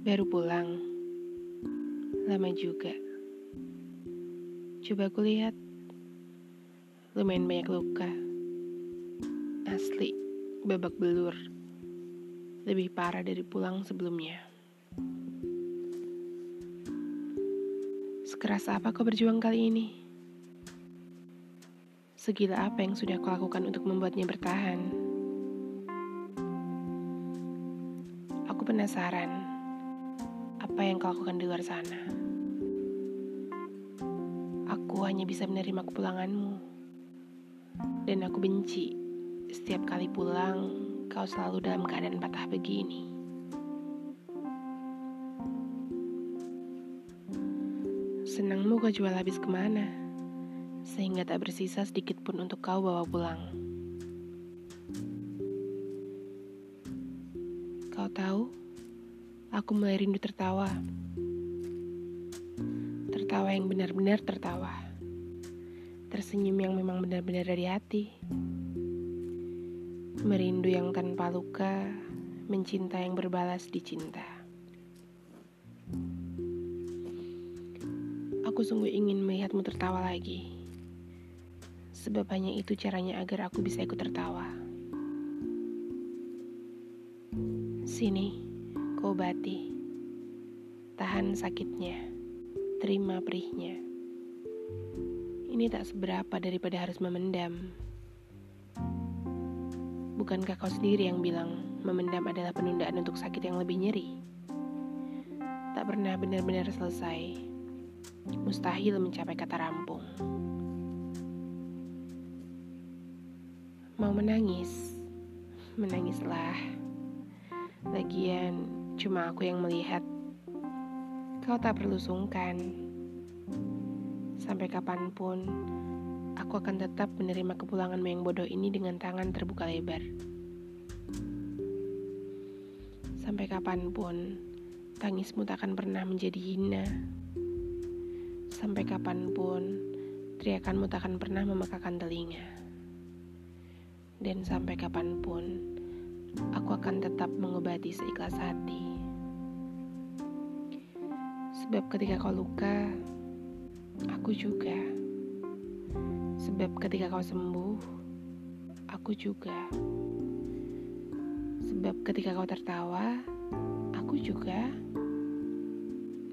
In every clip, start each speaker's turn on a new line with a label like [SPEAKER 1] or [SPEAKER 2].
[SPEAKER 1] Baru pulang. Lama juga. Coba aku lihat. Lumayan banyak luka. Asli, babak belur. Lebih parah dari pulang sebelumnya. Sekeras apa kau berjuang kali ini? Segila apa yang sudah kau lakukan untuk membuatnya bertahan? Aku penasaran apa yang kau lakukan di luar sana. Aku hanya bisa menerima kepulanganmu. Dan aku benci setiap kali pulang kau selalu dalam keadaan patah begini. Senangmu kau jual habis ke mana? Sehingga tak bersisa sedikit pun untuk kau bawa pulang. Kau tahu? Aku mulai rindu tertawa. Tertawa yang benar-benar tertawa. Tersenyum yang memang benar-benar dari hati. Merindu yang tanpa luka, mencinta yang berbalas dicinta. Aku sungguh ingin melihatmu tertawa lagi. Sebab hanya itu caranya agar aku bisa ikut tertawa. Sini. Kau obati. Tahan sakitnya. Terima perihnya. Ini tak seberapa daripada harus memendam. Bukankah kau sendiri yang bilang memendam adalah penundaan untuk sakit yang lebih nyeri? Tak pernah benar-benar selesai. Mustahil mencapai kata rampung. Mau menangis? Menangislah. Lagian, Cuma aku yang melihat. Kau tak perlu sungkan. Sampai kapan pun, aku akan tetap menerima kepulanganmu yang bodoh ini dengan tangan terbuka lebar. Sampai kapan pun, tangismu tak akan pernah menjadi hina. Sampai kapan pun, teriakanmu tak akan pernah memekakan telinga. Dan sampai kapan pun, aku akan tetap mengobati seikhlas hati. Sebab ketika kau luka, aku juga. Sebab ketika kau sembuh, aku juga. Sebab ketika kau tertawa, aku juga.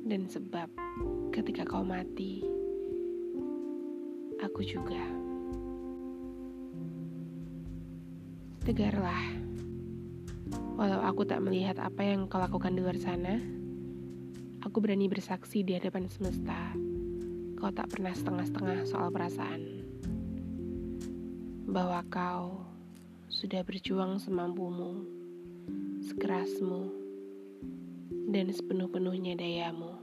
[SPEAKER 1] Dan sebab ketika kau mati, aku juga. Tegarlah. Walau aku tak melihat apa yang kau lakukan di luar sana, Aku berani bersaksi di hadapan semesta, kau tak pernah setengah-setengah soal perasaan. Bahwa kau sudah berjuang semampumu, sekerasmu, dan sepenuh-penuhnya dayamu.